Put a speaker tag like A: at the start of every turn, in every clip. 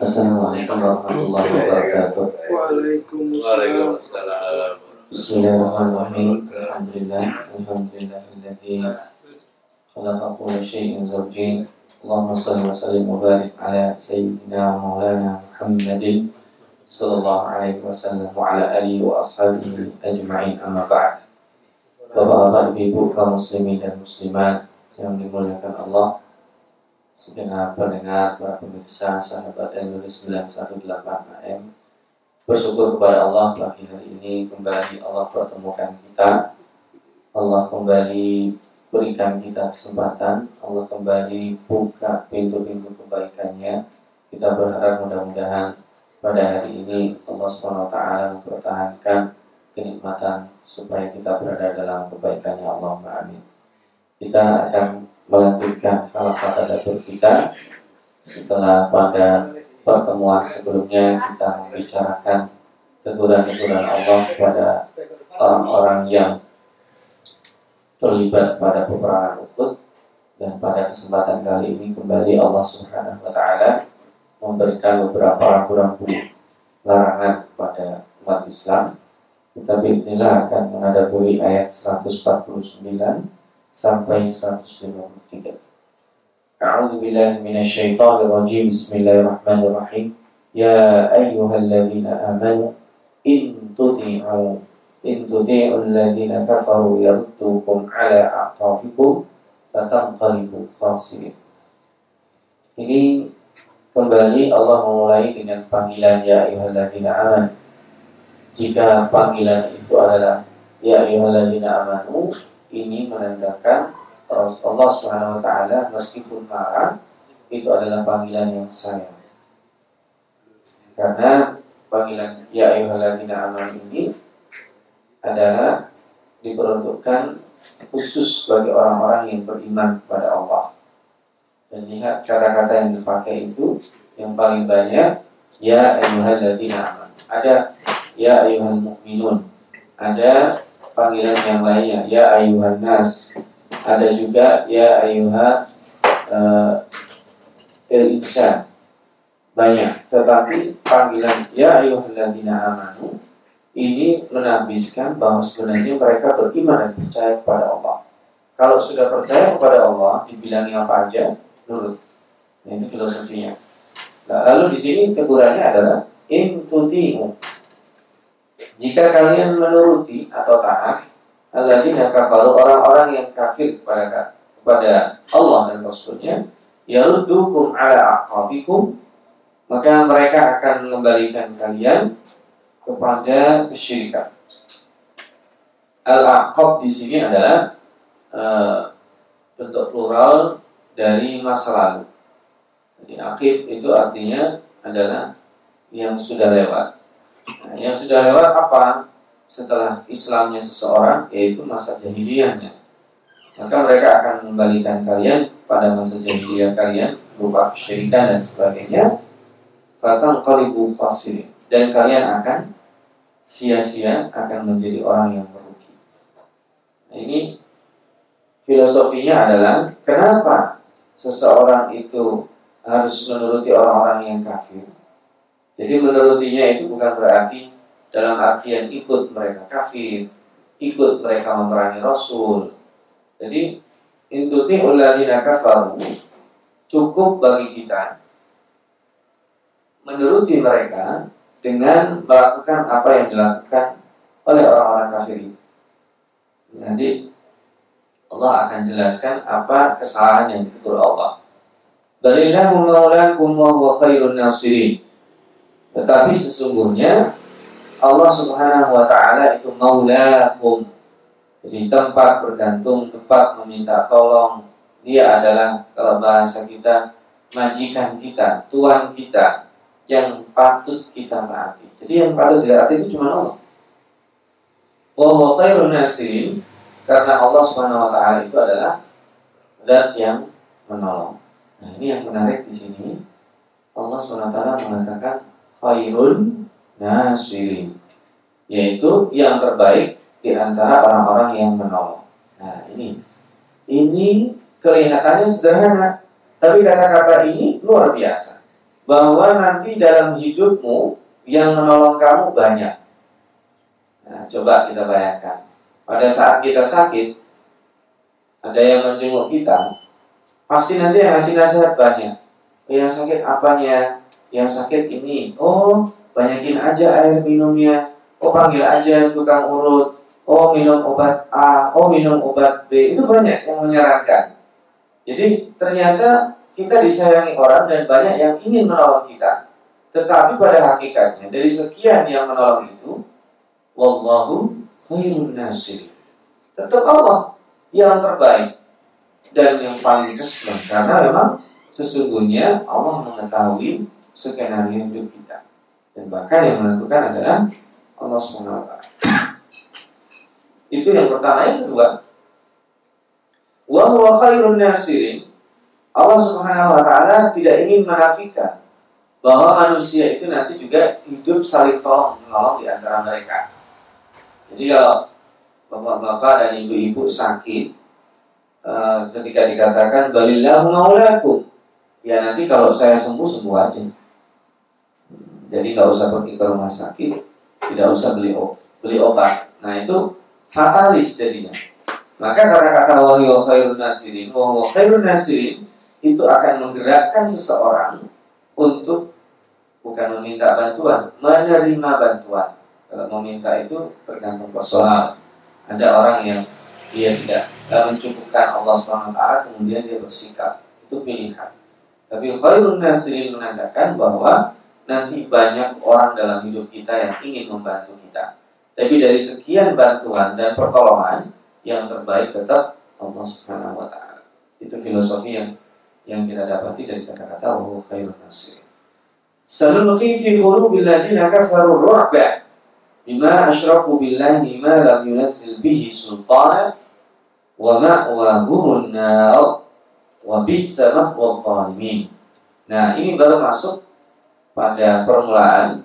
A: السلام عليكم ورحمة
B: الله
A: وبركاته. وعليكم السلام. بسم الله الرحمن الرحيم. الحمد لله. الحمد لله الذي خلق كل شيء زوجين. اللهم صل وسلم وبارك على سيدنا مولانا محمد صلى الله عليه وسلم وعلى آله وأصحابه أجمعين. أما بعد. Bapak-bapak, مسلمين المسلمات يوم يقول الله. Segenap pendengar, para pemirsa, sahabat Indonesia 918 AM, bersyukur kepada Allah pagi hari ini kembali Allah pertemukan kita. Allah kembali berikan kita kesempatan. Allah kembali buka pintu-pintu kebaikannya. Kita berharap mudah-mudahan pada hari ini Allah SWT mempertahankan kenikmatan supaya kita berada dalam kebaikannya Allah amin. Kita akan melanjutkan kalau kata datur kita. Setelah pada pertemuan sebelumnya kita membicarakan teguran-teguran Allah kepada orang-orang yang terlibat pada peperangan Uhud. Dan pada kesempatan kali ini kembali Allah Subhanahu wa taala memberikan beberapa rambu-rambu larangan kepada umat Islam. Kita bismillah akan menghadapi ayat 149 sampai 153. A'udzu billahi minasyaitonir rajim. Bismillahirrahmanirrahim. Ya ayyuhalladzina amanu in tuti'u in tuti'u alladzina kafaru yaruddukum ala a'qabikum fatanqalibu khasirin. Ini kembali Allah memulai dengan panggilan ya ayyuhalladzina amanu. Jika panggilan itu adalah ya ayyuhalladzina amanu ini menandakan Allah Subhanahu wa taala meskipun marah itu adalah panggilan yang sayang. Karena panggilan ya ayyuhalladzina amanu ini adalah diperuntukkan khusus bagi orang-orang yang beriman kepada Allah. Dan lihat kata-kata yang dipakai itu yang paling banyak ya ayyuhalladzina amanu. Ada ya ayyuhal mu'minun. Ada panggilan yang lainnya. Ya ayuhan nas. Ada juga ya ayuha uh, insan banyak. Tetapi panggilan ya ayyuhalladzina amanu ini menambiskan bahwa sebenarnya mereka beriman dan percaya kepada Allah. Kalau sudah percaya kepada Allah dibilangi apa aja? Nurut. Nah, itu filosofinya. Nah, lalu di sini tegurannya adalah in tuti'u jika kalian menuruti atau taat alladzina kafaru orang-orang yang kafir kepada kepada Allah dan Rasulnya yaruddukum ala aqabikum maka mereka akan mengembalikan kalian kepada kesyirikan. Al-aqab di sini adalah uh, bentuk plural dari masa lalu. Jadi akib itu artinya adalah yang sudah lewat. Yang sudah lewat apa? Setelah Islamnya seseorang, yaitu masa jahiliyahnya. Maka mereka akan mengembalikan kalian pada masa jahiliyah kalian, berupa kesyirikan dan sebagainya. Fatang kalibu fasir. Dan kalian akan sia-sia akan menjadi orang yang merugi. Nah, ini filosofinya adalah kenapa seseorang itu harus menuruti orang-orang yang kafir jadi menurutinya itu bukan berarti dalam artian ikut mereka kafir, ikut mereka memerangi Rasul. Jadi intuti uladina kafaru cukup bagi kita menuruti mereka dengan melakukan apa yang dilakukan oleh orang-orang kafir. Nanti Allah akan jelaskan apa kesalahan yang ditegur Allah. Balillahu maulakum wa huwa khairun nasirin. Tetapi sesungguhnya Allah Subhanahu wa taala itu maulakum. Jadi tempat bergantung, tempat meminta tolong. Dia adalah kalau bahasa kita majikan kita, tuan kita yang patut kita taati. Jadi yang patut ditaati itu cuma Allah. Wa khairun nasirin karena Allah Subhanahu wa taala itu adalah zat yang menolong. Nah, ini yang menarik di sini. Allah Subhanahu wa taala mengatakan khairun nasirin yaitu yang terbaik di antara orang-orang yang menolong. Nah, ini ini kelihatannya sederhana, Tapi kata-kata ini luar biasa. Bahwa nanti dalam hidupmu yang menolong kamu banyak. Nah, coba kita bayangkan. Pada saat kita sakit, ada yang menjenguk kita, pasti nanti yang ngasih nasihat banyak. Yang sakit apanya? Yang sakit ini. Oh, banyakin aja air minumnya. Oh, panggil aja tukang urut oh minum obat A, oh minum obat B, itu banyak yang menyarankan. Jadi ternyata kita disayangi orang dan banyak yang ingin menolong kita. Tetapi pada hakikatnya dari sekian yang menolong itu, wallahu khairun nasir. Tetap Allah yang terbaik dan yang paling cerdas karena memang sesungguhnya Allah mengetahui skenario hidup kita dan bahkan yang menentukan adalah Allah SWT. Itu yang pertama. Yang kedua, wa huwa khairun nasirin. Allah Subhanahu wa taala tidak ingin menafikan bahwa manusia itu nanti juga hidup saling tolong menolong di antara mereka. Jadi kalau bapak-bapak dan ibu-ibu sakit uh, ketika dikatakan balillahu maulakum ya nanti kalau saya sembuh sembuh aja. Jadi nggak usah pergi ke rumah sakit, tidak usah beli beli obat. Nah itu fatalis jadinya. Maka karena kata wahyu khairun nasirin, wahyu khairun nasirin itu akan menggerakkan seseorang untuk bukan meminta bantuan, menerima bantuan. Kalau meminta itu tergantung personal. Ada orang yang dia tidak mencukupkan Allah SWT kemudian dia bersikap itu pilihan. Tapi khairun nasirin menandakan bahwa nanti banyak orang dalam hidup kita yang ingin membantu kita. Tapi dari sekian bantuan dan pertolongan yang terbaik tetap Allah Subhanahu wa taala. Itu filosofi yang yang kita dapati dari kata-kata wa khairun nasir. Sanulqi fi qulubil ladina kafaru ru'ba bima asyraku billahi ma lam yunazzil bihi sultana wa ma'wahumun nar wa bi'sa mathwal zalimin. Nah, ini baru masuk pada permulaan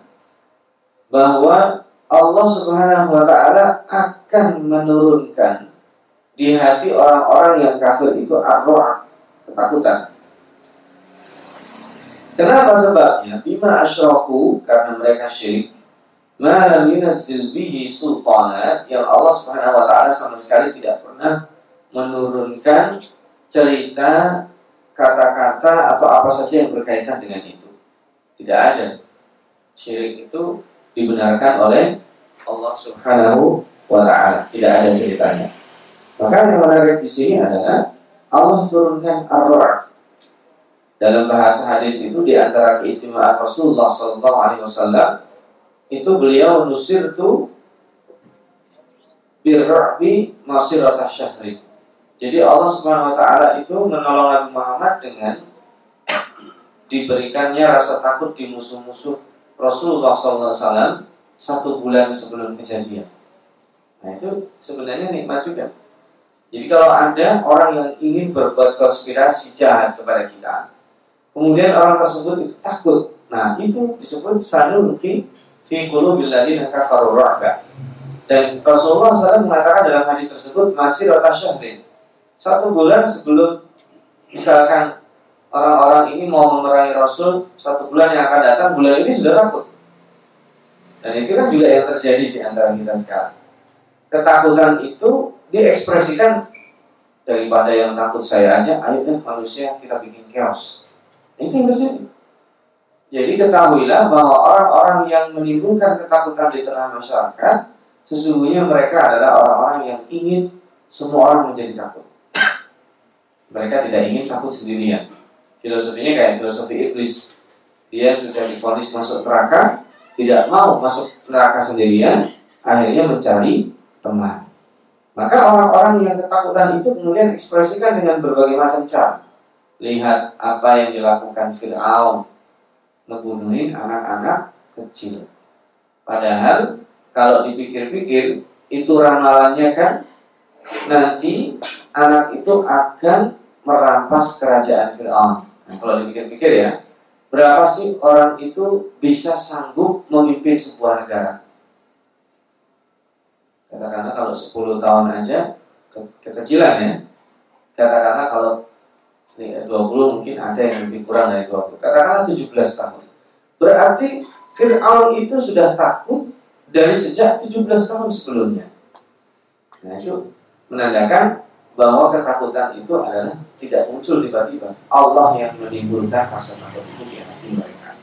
A: bahwa Allah Subhanahu wa taala akan menurunkan di hati orang-orang yang kafir itu arwah ketakutan. Kenapa sebabnya? Bima asyraku karena mereka syirik. Ma lam yunzil bihi sultana yang Allah Subhanahu wa taala sama sekali tidak pernah menurunkan cerita kata-kata atau apa saja yang berkaitan dengan itu. Tidak ada. Syirik itu dibenarkan oleh Allah Subhanahu wa taala. Tidak ada ceritanya. Maka yang menarik di sini adalah Allah turunkan ar Dalam bahasa hadis itu di antara keistimewaan Rasulullah Sallallahu Alaihi Wasallam itu beliau nusir tu birrabi masirata syahri. Jadi Allah Subhanahu Wa Taala itu menolong Nabi Muhammad dengan diberikannya rasa takut di musuh-musuh Rasulullah SAW satu bulan sebelum kejadian. Nah itu sebenarnya nikmat juga. Jadi kalau ada orang yang ingin berbuat konspirasi jahat kepada kita, kemudian orang tersebut itu takut. Nah itu disebut sanulki fi ladzina kafaru Dan Rasulullah SAW mengatakan dalam hadis tersebut masih rota syahrin. Satu bulan sebelum misalkan orang-orang ini mau memerangi Rasul satu bulan yang akan datang, bulan ini sudah takut. Dan itu kan juga yang terjadi di antara kita sekarang. Ketakutan itu diekspresikan daripada yang takut saya aja, ayo deh manusia kita bikin chaos. Itu yang terjadi. Jadi ketahuilah bahwa orang-orang yang menimbulkan ketakutan di tengah masyarakat, sesungguhnya mereka adalah orang-orang yang ingin semua orang menjadi takut. Mereka tidak ingin takut sendirian. Filosofinya kayak filosofi iblis. Dia sudah difonis masuk neraka, tidak mau masuk neraka sendirian, akhirnya mencari teman. Maka orang-orang yang ketakutan itu kemudian ekspresikan dengan berbagai macam cara. Lihat apa yang dilakukan Fir'aun, ngebunuhin anak-anak kecil. Padahal kalau dipikir-pikir itu ramalannya kan nanti anak itu akan merampas kerajaan Fir'aun. Nah, kalau dipikir-pikir ya, berapa sih orang itu bisa sanggup memimpin sebuah negara? Katakanlah kalau 10 tahun aja ke kekecilan ya. Katakanlah kalau 20 20 mungkin ada yang lebih kurang dari 20 katakanlah 17 tahun berarti Fir'aun itu sudah takut dari sejak 17 tahun sebelumnya nah itu menandakan bahwa ketakutan itu adalah tidak muncul tiba-tiba Allah yang menimbulkan rasa takut itu di hati mereka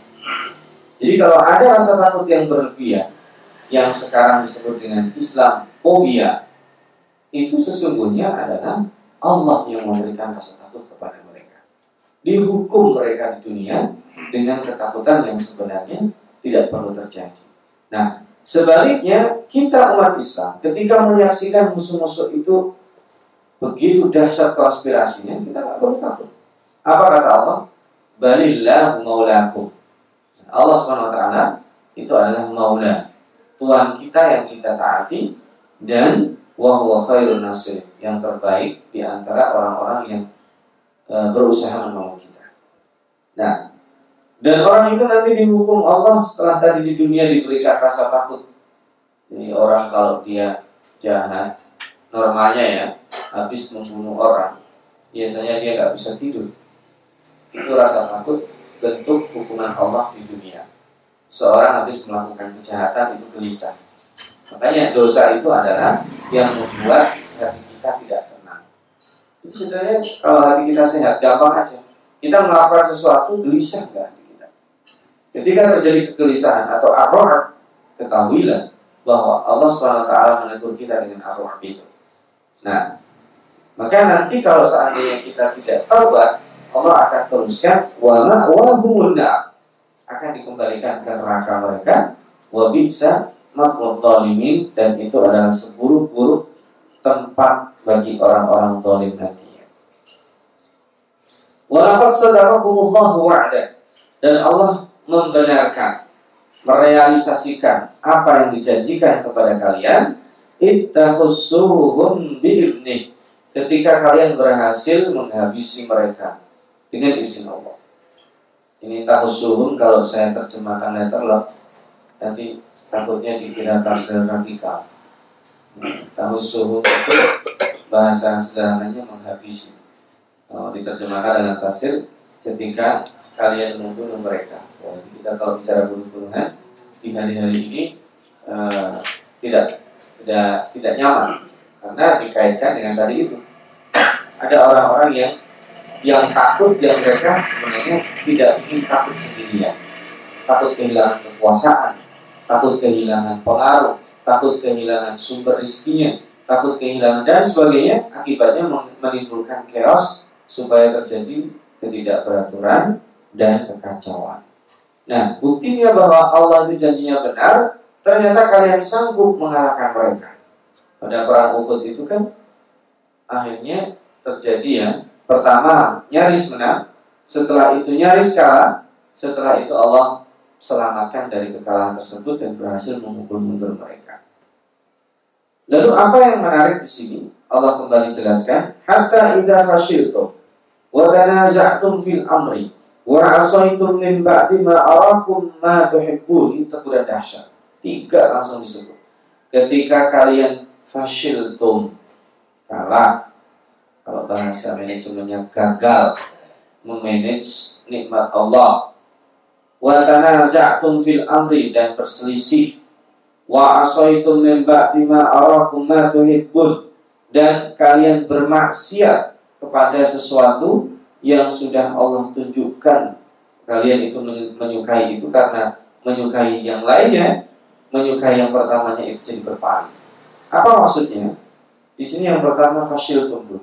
A: jadi kalau ada rasa takut yang berlebihan yang sekarang disebut dengan Islam fobia itu sesungguhnya adalah Allah yang memberikan rasa takut kepada mereka. Dihukum mereka di dunia dengan ketakutan yang sebenarnya tidak perlu terjadi. Nah, sebaliknya kita umat Islam ketika menyaksikan musuh-musuh itu begitu dahsyat konspirasinya, kita tidak perlu takut. Apa kata Allah? Balillahu maulakum. Allah SWT itu adalah maula. Tuhan kita yang kita taati dan wahwa khairun nasir yang terbaik di antara orang-orang yang e, berusaha menolong kita. Nah, dan orang itu nanti dihukum Allah setelah tadi di dunia diberikan rasa takut. Jadi orang kalau dia jahat, normalnya ya, habis membunuh orang, biasanya dia nggak bisa tidur. Itu rasa takut bentuk hukuman Allah di dunia. Seorang habis melakukan kejahatan itu gelisah Makanya dosa itu adalah yang membuat hati kita tidak tenang. Jadi sebenarnya kalau hati kita sehat, gampang aja. Kita melakukan sesuatu gelisah nggak hati kita. Ketika terjadi kegelisahan atau arwah, ketahuilah bahwa Allah swt menegur kita dengan arwah itu. Nah, maka nanti kalau seandainya kita tidak taubat, Allah akan teruskan wala wahumunda akan dikembalikan ke neraka mereka. Wa bisa maf'ul zalimin dan itu adalah seburuk-buruk tempat bagi orang-orang zalim nantinya. Walaqad sadaqakumullahu wa'da. Dan Allah membenarkan merealisasikan apa yang dijanjikan kepada kalian. Ittahussuhum bi'idnih ketika kalian berhasil menghabisi mereka dengan izin Allah. Ini tahussuhum kalau saya terjemahkan letterlock nanti takutnya dikira tafsir radikal. Tahu suhu itu bahasa sederhananya menghabisi. Oh, diterjemahkan dengan tafsir ketika kalian membunuh mereka. Oh, kita kalau bicara bunuh-bunuhan di hari-hari ini uh, tidak tidak tidak nyaman karena dikaitkan dengan tadi itu. Ada orang-orang yang yang takut yang mereka sebenarnya tidak ingin takut sendirian, takut kehilangan kekuasaan, takut kehilangan pengaruh, takut kehilangan sumber rizkinya, takut kehilangan dan sebagainya, akibatnya menimbulkan chaos supaya terjadi ketidakberaturan dan kekacauan. Nah, buktinya bahwa Allah itu janjinya benar, ternyata kalian sanggup mengalahkan mereka. Pada perang Uhud itu kan akhirnya terjadi ya, pertama nyaris menang, setelah itu nyaris kalah, setelah itu Allah selamatkan dari kekalahan tersebut dan berhasil memukul mundur mereka. Lalu apa yang menarik di sini? Allah kembali jelaskan, hatta idza fashiltum wa tanaza'tum fil amri wa asaitum min ba'di ma arakum ma tuhibbun. Itu dahsyat. Tiga langsung disebut. Ketika kalian fashiltum kalah kalau bahasa manajemennya gagal memanage nikmat Allah. Wa tanaza'tum fil amri dan berselisih. Wa asaitum min ba'di ma arakum ma tuhibbun dan kalian bermaksiat kepada sesuatu yang sudah Allah tunjukkan. Kalian itu menyukai itu karena menyukai yang lainnya menyukai yang pertamanya itu jadi berpaling. Apa maksudnya? Di sini yang pertama fasil tumbuh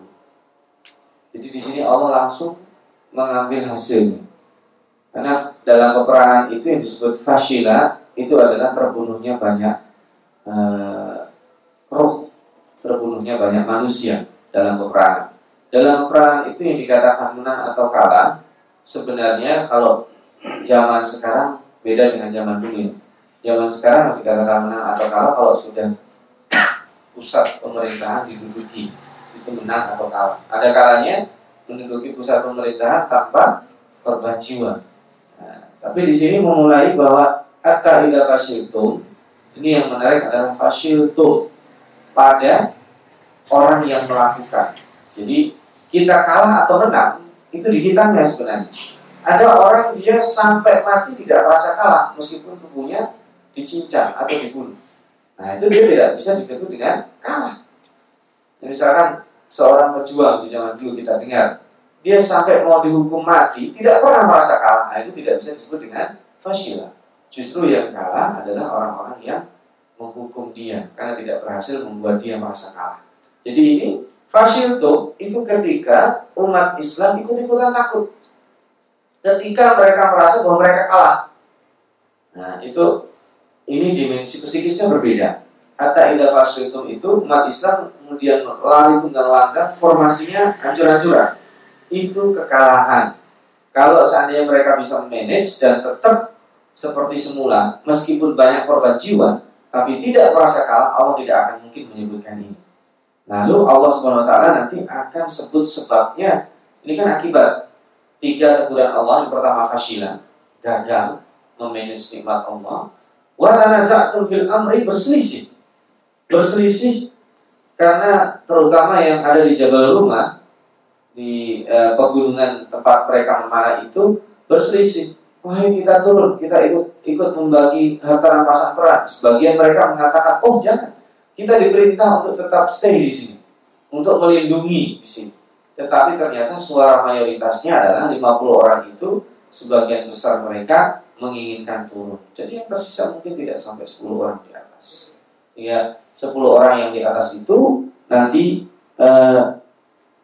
A: jadi di sini Allah langsung mengambil hasilnya karena dalam peperangan itu yang disebut fasila itu adalah terbunuhnya banyak uh, roh, terbunuhnya banyak manusia dalam peperangan. Dalam peperangan itu yang dikatakan menang atau kalah, sebenarnya kalau zaman sekarang beda dengan zaman dulu. Zaman sekarang dikatakan menang atau kalah kalau sudah pusat pemerintahan diduduki itu menang atau kalah. Ada kalanya menduduki pusat pemerintahan tanpa korban jiwa tapi di sini memulai bahwa ida fasiltum ini yang menarik adalah fasiltum pada orang yang melakukan. Jadi kita kalah atau menang itu dihitamnya sebenarnya. Ada orang dia sampai mati tidak merasa kalah meskipun tubuhnya dicincang atau dibunuh. Nah itu dia tidak bisa disebut dengan kalah. Jadi, misalkan seorang pejuang di zaman dulu kita dengar, dia sampai mau dihukum mati tidak pernah merasa kalah. Nah itu tidak bisa disebut dengan fasilah. Justru yang kalah adalah orang-orang yang menghukum dia karena tidak berhasil membuat dia merasa kalah. Jadi ini fasil itu itu ketika umat Islam ikut-ikutan takut ketika mereka merasa bahwa mereka kalah. Nah, itu ini dimensi psikisnya berbeda. Ida fasilitum itu umat Islam kemudian lari tunggang langkah, formasinya hancur-hancuran. Itu kekalahan. Kalau seandainya mereka bisa manage dan tetap seperti semula, meskipun banyak korban jiwa, tapi tidak merasa kalah, Allah tidak akan mungkin menyebutkan ini. Lalu Allah SWT nanti akan sebut sebabnya. Ini kan akibat tiga teguran Allah. Yang pertama fasilah, gagal memanage nikmat Allah. Wa tanaza'tum fil amri berselisih. Berselisih karena terutama yang ada di Jabal Rumah di e, pegunungan tempat mereka memanah itu berselisih. Wah kita turun, kita ikut ikut membagi harta rampasan perang. Sebagian mereka mengatakan, oh jangan, kita diperintah untuk tetap stay di sini, untuk melindungi di sini. Tetapi ternyata suara mayoritasnya adalah 50 orang itu sebagian besar mereka menginginkan turun. Jadi yang tersisa mungkin tidak sampai 10 orang di atas. Ya, 10 orang yang di atas itu nanti eh,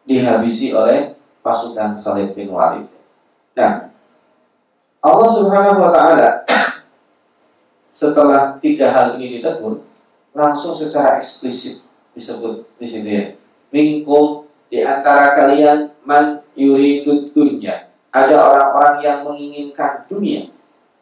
A: dihabisi oleh pasukan Khalid bin Walid. Nah, Allah Subhanahu wa taala setelah tiga hal ini ditegur, langsung secara eksplisit disebut di sini ya. Minkum di antara kalian man yuridud dunya. Ada orang-orang yang menginginkan dunia.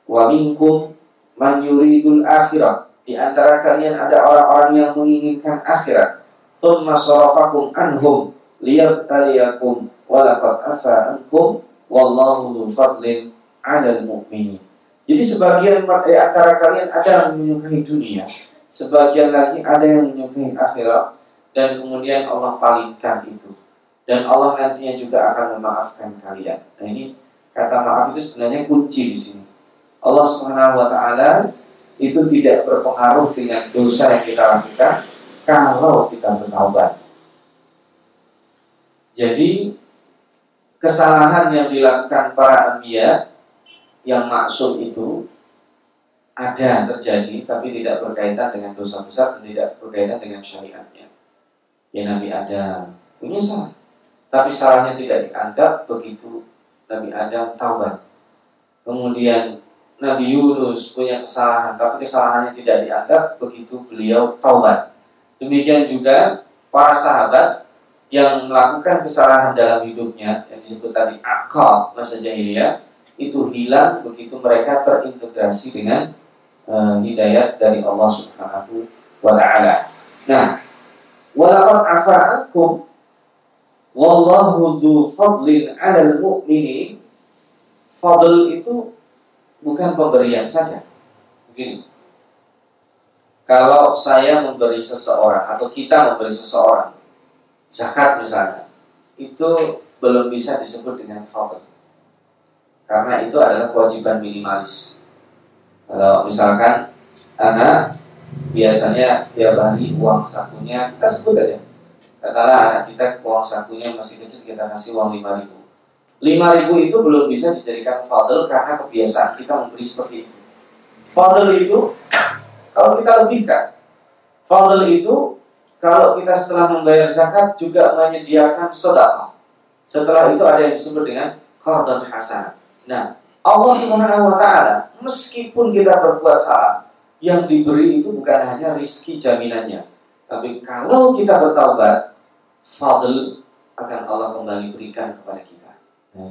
A: Wa minkum man yuridul akhirah. Di antara kalian ada orang-orang yang menginginkan akhirat. Thumma sarafakum anhum liyabtaliyakum wa laqad afa ankum wallahu fadlin 'alal mu'minin. Jadi sebagian di antara kalian ada yang menyukai dunia, sebagian lagi ada yang menyukai akhirat dan kemudian Allah palingkan itu dan Allah nantinya juga akan memaafkan kalian. Nah ini kata maaf itu sebenarnya kunci di sini. Allah Subhanahu itu tidak berpengaruh dengan dosa yang kita lakukan kalau kita bertaubat. Jadi kesalahan yang dilakukan para anbiya yang maksum itu ada terjadi tapi tidak berkaitan dengan dosa besar dan tidak berkaitan dengan syariatnya. Ya Nabi Adam punya salah tapi salahnya tidak dianggap begitu Nabi Adam taubat. Kemudian Nabi Yunus punya kesalahan, tapi kesalahannya tidak dianggap begitu beliau taubat. Demikian juga para sahabat yang melakukan kesalahan dalam hidupnya yang disebut tadi akal masa jahiliyah itu hilang begitu mereka terintegrasi dengan uh, hidayat dari Allah Subhanahu wa taala. Nah, walaqad afa'akum Wallahu dzu fadlin 'alal mu'minin. Fadl itu bukan pemberian saja. Begini. Kalau saya memberi seseorang atau kita memberi seseorang zakat misalnya, itu belum bisa disebut dengan fadl. Karena itu adalah kewajiban minimalis. Kalau misalkan anak biasanya tiap hari uang sakunya kita sebut aja Katakanlah anak kita uang sakunya masih kecil kita kasih uang lima ribu. Lima ribu itu belum bisa dijadikan fadl karena kebiasaan kita memberi seperti itu. Fadl itu kalau kita lebihkan. Fadl itu kalau kita setelah membayar zakat juga menyediakan sedekah. Setelah itu ada yang disebut dengan qardun hasan. Nah, Allah Subhanahu wa taala meskipun kita berbuat salah, yang diberi itu bukan hanya rizki jaminannya, tapi kalau kita bertaubat, fadl akan Allah kembali berikan kepada kita. Nah,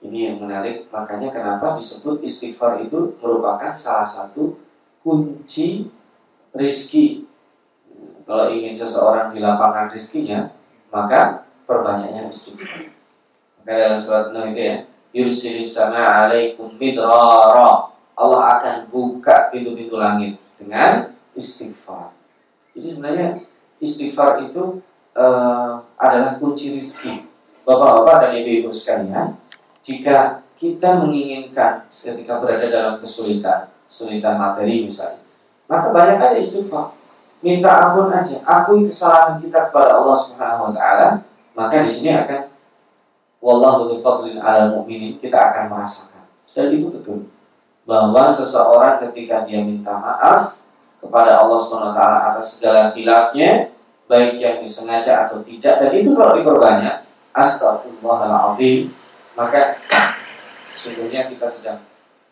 A: ini yang menarik. Makanya kenapa disebut istighfar itu merupakan salah satu kunci rizki. Kalau ingin seseorang dilapangkan rizkinya, maka perbanyaknya istighfar. Maka dalam surat Nuh itu ya, yursilis sama alaikum midrara. Allah akan buka pintu-pintu langit dengan istighfar. Jadi sebenarnya istighfar itu uh, adalah kunci rezeki. Bapak-bapak dan ibu-ibu sekalian, jika kita menginginkan ketika berada dalam kesulitan, kesulitan materi misalnya, maka banyak aja istighfar. Minta ampun aja, akui kesalahan kita kepada Allah Subhanahu wa taala, maka di sini akan wallahu dzufadlin 'alal mu'minin, kita akan merasakan. Dan itu betul bahwa seseorang ketika dia minta maaf kepada Allah Subhanahu wa taala atas segala khilafnya, baik yang disengaja atau tidak dan itu kalau diperbanyak astagfirullahaladzim maka sesungguhnya kita sedang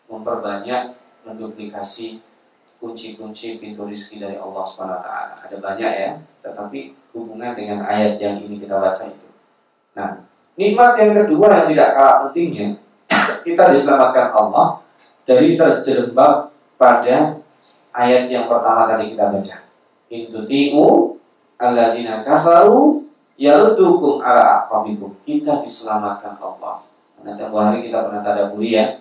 A: memperbanyak menduplikasi kunci-kunci pintu rizki dari Allah taala. Ada banyak ya, tetapi hubungan dengan ayat yang ini kita baca itu. Nah, nikmat yang kedua yang tidak kalah pentingnya, kita diselamatkan Allah dari terjerembab pada ayat yang pertama tadi kita baca. Intuti'u alladzina kafaru yarudukum ala aqabikum. Kita diselamatkan Allah. Tempoh hari kita pernah tadaburi ya.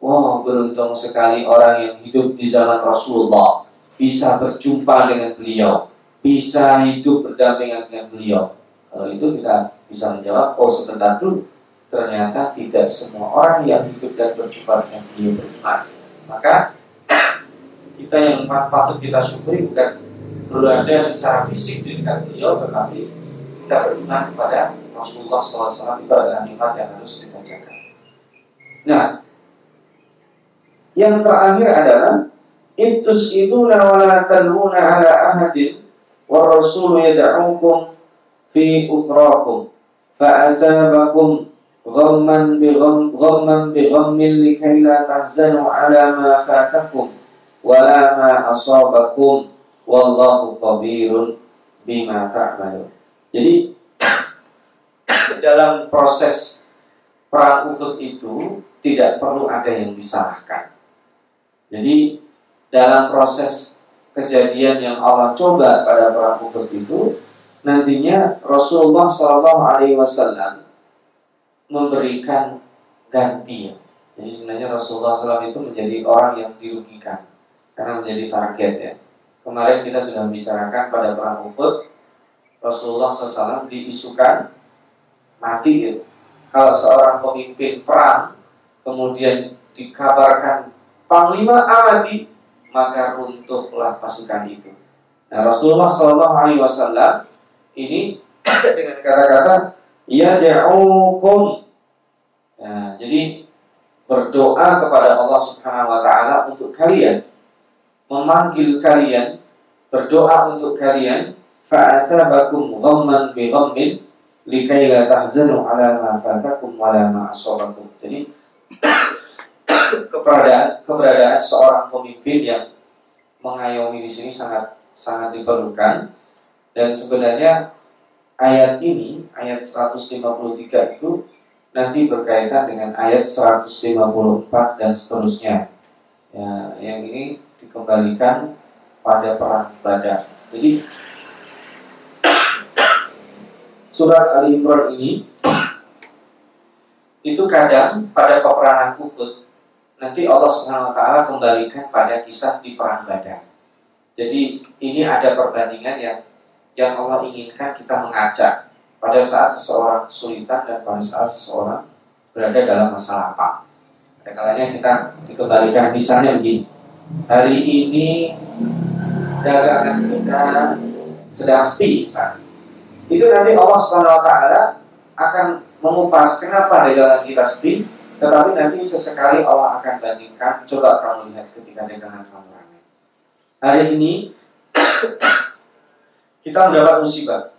A: Wow, beruntung sekali orang yang hidup di zaman Rasulullah bisa berjumpa dengan beliau, bisa hidup berdampingan dengan beliau. Kalau itu kita bisa menjawab, oh sebentar dulu, ternyata tidak semua orang yang hidup dan berjumpa dengan beliau beriman. Maka kita yang patut kita syukuri bukan berada secara fisik di dekat beliau, tetapi kita beriman kepada Rasulullah SAW itu adalah nikmat yang harus kita jaga. Nah, yang terakhir adalah itu wala taluna ala ahadin wa rasul yad'ukum fi ukhrakum fa azabakum ghamman bi ghamman bi ghammin likay la tahzanu ala ma fatakum wala ma asabakum wallahu khabirun bima ta'malun. Jadi dalam proses perang Uhud itu tidak perlu ada yang disalahkan. Jadi dalam proses kejadian yang Allah coba pada perang Uhud itu nantinya Rasulullah Shallallahu Alaihi Wasallam memberikan ganti. Jadi sebenarnya Rasulullah SAW itu menjadi orang yang dirugikan karena menjadi target ya. Kemarin kita sudah membicarakan pada perang Uhud, Rasulullah SAW diisukan mati ya. Kalau seorang pemimpin perang kemudian dikabarkan panglima mati, maka runtuhlah pasukan itu. Nah Rasulullah SAW ini dengan kata-kata ya jauhkum. Nah, jadi berdoa kepada Allah Subhanahu Wa Taala untuk kalian memanggil kalian, berdoa untuk kalian, fa'athabakum ghamman bi ghammin likai la tahzanu ala ma fatakum. Jadi keberadaan keberadaan seorang pemimpin yang mengayomi di sini sangat sangat diperlukan dan sebenarnya ayat ini ayat 153 itu nanti berkaitan dengan ayat 154 dan seterusnya. Ya, yang ini dikembalikan pada perang Badar. Jadi surat Ali Imran ini itu kadang pada peperangan Uhud nanti Allah Subhanahu wa taala kembalikan pada kisah di perang Badar. Jadi ini ada perbandingan yang yang Allah inginkan kita mengajak pada saat seseorang kesulitan dan pada saat seseorang berada dalam masalah apa. Ada kalanya kita dikembalikan misalnya begini hari ini dagangan kita sedang sepi itu nanti Allah Subhanahu wa taala akan mengupas kenapa dagangan kita sepi tetapi nanti sesekali Allah akan bandingkan. Coba kamu lihat ketika dagangan kamu ramai hari ini kita mendapat musibah.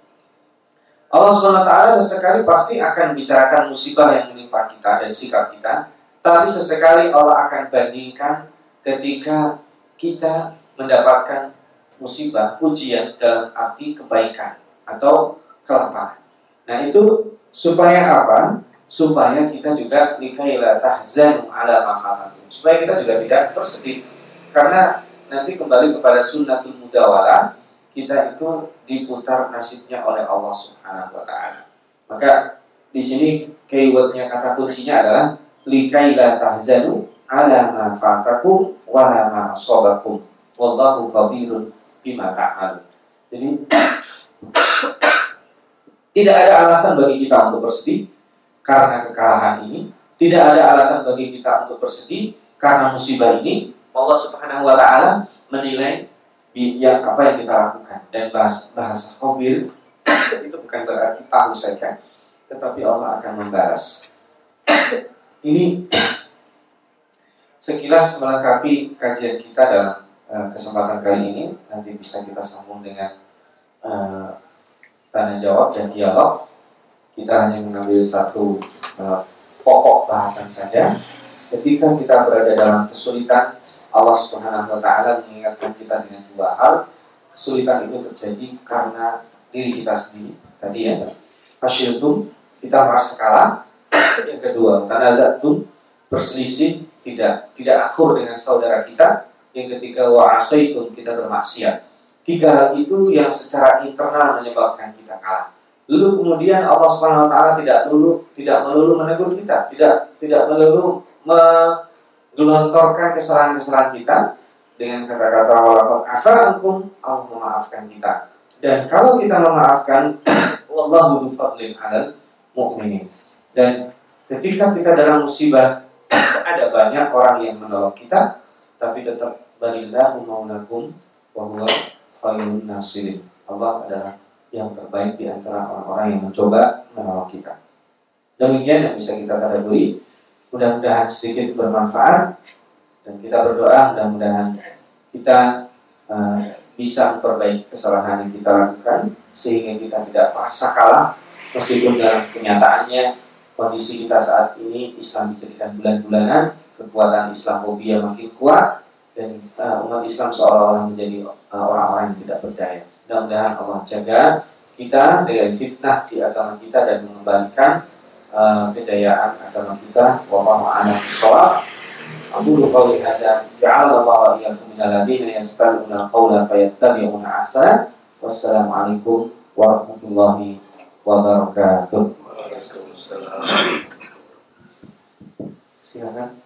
A: Allah taala sesekali pasti akan bicarakan musibah yang menimpa kita dan sikap kita tapi sesekali Allah akan bandingkan ketika kita mendapatkan musibah, ujian dalam arti kebaikan atau kelaparan. Nah itu supaya apa? Supaya kita juga likaila tahzanu ala mafatakum. Supaya kita juga tidak tersedih. Karena nanti kembali kepada sunnatul mudawala, kita itu diputar nasibnya oleh Allah Subhanahu wa taala. Maka di sini keywordnya kata kuncinya adalah likaila tahzanu ala ma fatakum wa ma asabakum wallahu khabirun bima ta'malun. Jadi Tidak ada alasan bagi kita untuk bersedih karena kekalahan ini. Tidak ada alasan bagi kita untuk bersedih karena musibah ini. Allah Subhanahu wa taala menilai yang apa yang kita lakukan dan bahasa bahasa itu bukan berarti tahu saja tetapi Allah akan membalas ini sekilas melengkapi kajian kita dalam uh, kesempatan kali ini nanti bisa kita sambung dengan uh, tanya jawab dan dialog. Kita hanya mengambil satu uh, pokok bahasan saja. Ketika kita berada dalam kesulitan Allah Subhanahu wa taala mengingatkan kita dengan dua hal. Kesulitan itu terjadi karena diri kita sendiri. Tadi ya fasyiltum kita merasa kalah. Yang kedua tanazatum berselisih tidak tidak akur dengan saudara kita. Yang ketiga wa asaitum kita bermaksiat tiga hal itu yang secara internal menyebabkan kita kalah. Lalu kemudian Allah Subhanahu wa taala tidak melulu tidak melulu menegur kita tidak tidak melulu menggelontorkan kesalahan-kesalahan kita dengan kata-kata walaupun afa ankum Allah memaafkan kita. Dan kalau kita memaafkan wallahu dzufadlin 'alal mu'minin. Dan ketika kita dalam musibah ada banyak orang yang menolong kita tapi tetap balillahu maulakum wa huwa Allah adalah yang terbaik di antara orang-orang yang mencoba menolong kita. Demikian yang bisa kita tadaburi. Mudah-mudahan sedikit bermanfaat. Dan kita berdoa mudah-mudahan kita uh, bisa memperbaiki kesalahan yang kita lakukan sehingga kita tidak merasa kalah. Meskipun dalam kenyataannya kondisi kita saat ini Islam dijadikan bulan-bulanan kekuatan Islamophobia makin kuat dan uh, umat Islam seolah-olah menjadi uh, orang-orang yang tidak berdaya mudah-mudahan Allah jaga kita dengan fitnah di agama kita dan mengembalikan uh, kejayaan agama kita wallahu a'lam bishawab أقول قولي هذا جعل الله وإياكم من الذين يستمعون القول فيتبعون أحسنه والسلام عليكم ورحمة الله وبركاته. Silakan.